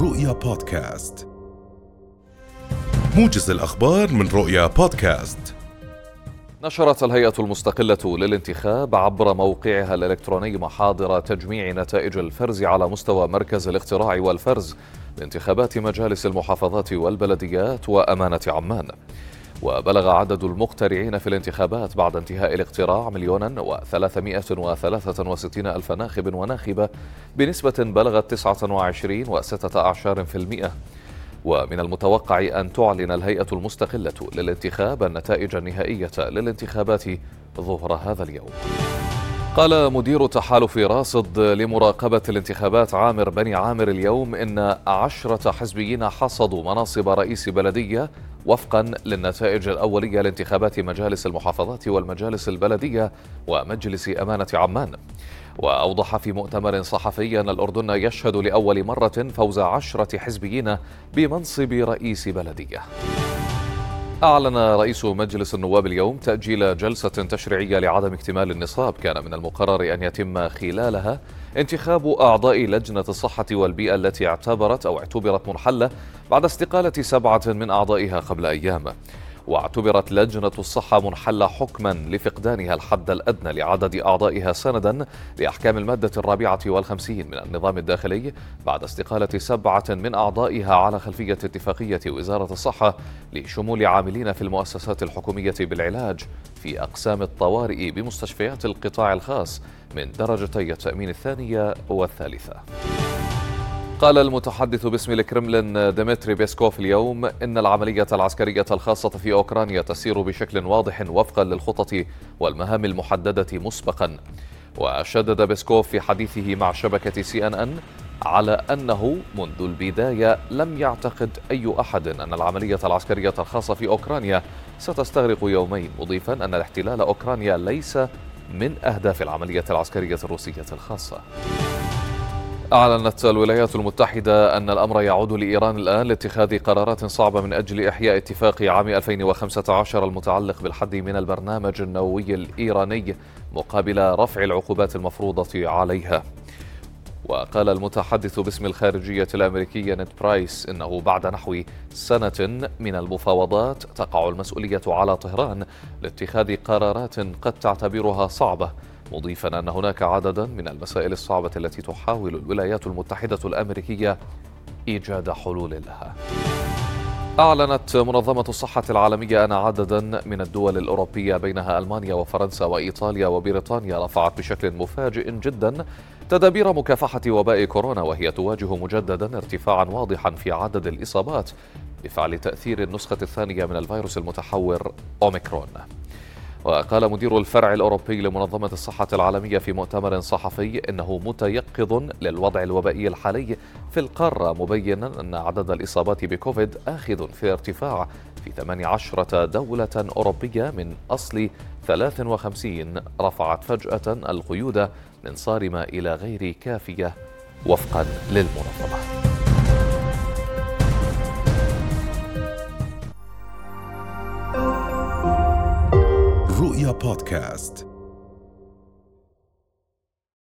رؤيا بودكاست. موجز الأخبار من رؤيا بودكاست. نشرت الهيئة المستقلة للانتخاب عبر موقعها الإلكتروني محاضر تجميع نتائج الفرز على مستوى مركز الاختراع والفرز لانتخابات مجالس المحافظات والبلديات وأمانة عمان. وبلغ عدد المقترعين في الانتخابات بعد انتهاء الاقتراع مليونا وثلاثمائة وثلاثة وستين ألف ناخب وناخبة بنسبة بلغت تسعة وعشرين وستة أعشار في المئة. ومن المتوقع أن تعلن الهيئة المستقلة للانتخاب النتائج النهائية للانتخابات ظهر هذا اليوم. قال مدير تحالف راصد لمراقبة الانتخابات عامر بني عامر اليوم إن عشرة حزبيين حصدوا مناصب رئيس بلدية وفقا للنتائج الأولية لانتخابات مجالس المحافظات والمجالس البلدية ومجلس أمانة عمان. وأوضح في مؤتمر صحفي أن الأردن يشهد لأول مرة فوز عشرة حزبيين بمنصب رئيس بلدية. أعلن رئيس مجلس النواب اليوم تأجيل جلسة تشريعية لعدم اكتمال النصاب. كان من المقرر أن يتم خلالها انتخاب أعضاء لجنة الصحة والبيئة التي اعتبرت أو اعتبرت منحلة بعد استقالة سبعة من أعضائها قبل أيام. واعتبرت لجنة الصحة منحلة حكما لفقدانها الحد الأدنى لعدد أعضائها سندا لأحكام المادة الرابعة والخمسين من النظام الداخلي بعد استقالة سبعة من أعضائها على خلفية اتفاقية وزارة الصحة لشمول عاملين في المؤسسات الحكومية بالعلاج في أقسام الطوارئ بمستشفيات القطاع الخاص من درجتي التأمين الثانية والثالثة. قال المتحدث باسم الكرملين ديمتري بيسكوف اليوم إن العملية العسكرية الخاصة في أوكرانيا تسير بشكل واضح وفقا للخطط والمهام المحددة مسبقا. وشدد بيسكوف في حديثه مع شبكة سي أن أن على أنه منذ البداية لم يعتقد أي أحد أن العملية العسكرية الخاصة في أوكرانيا ستستغرق يومين مضيفا أن احتلال أوكرانيا ليس من أهداف العملية العسكرية الروسية الخاصة. أعلنت الولايات المتحدة أن الأمر يعود لإيران الآن لاتخاذ قرارات صعبة من أجل إحياء اتفاق عام 2015 المتعلق بالحد من البرنامج النووي الإيراني مقابل رفع العقوبات المفروضة عليها. وقال المتحدث باسم الخارجية الأمريكية نيد برايس إنه بعد نحو سنة من المفاوضات تقع المسؤولية على طهران لاتخاذ قرارات قد تعتبرها صعبة مضيفا أن هناك عددا من المسائل الصعبة التي تحاول الولايات المتحدة الأمريكية إيجاد حلول لها. أعلنت منظمة الصحة العالمية أن عددا من الدول الأوروبية بينها ألمانيا وفرنسا وإيطاليا وبريطانيا رفعت بشكل مفاجئ جدا تدابير مكافحة وباء كورونا وهي تواجه مجددا ارتفاعا واضحا في عدد الإصابات بفعل تأثير النسخة الثانية من الفيروس المتحور أوميكرون. وقال مدير الفرع الأوروبي لمنظمة الصحة العالمية في مؤتمر صحفي إنه متيقظ للوضع الوبائي الحالي في القارة مبينا أن عدد الإصابات بكوفيد آخذ في ارتفاع في 18 دولة أوروبية من أصل 53 رفعت فجأة القيود من صارمة إلى غير كافية وفقا للمنظمة. رؤيا بودكاست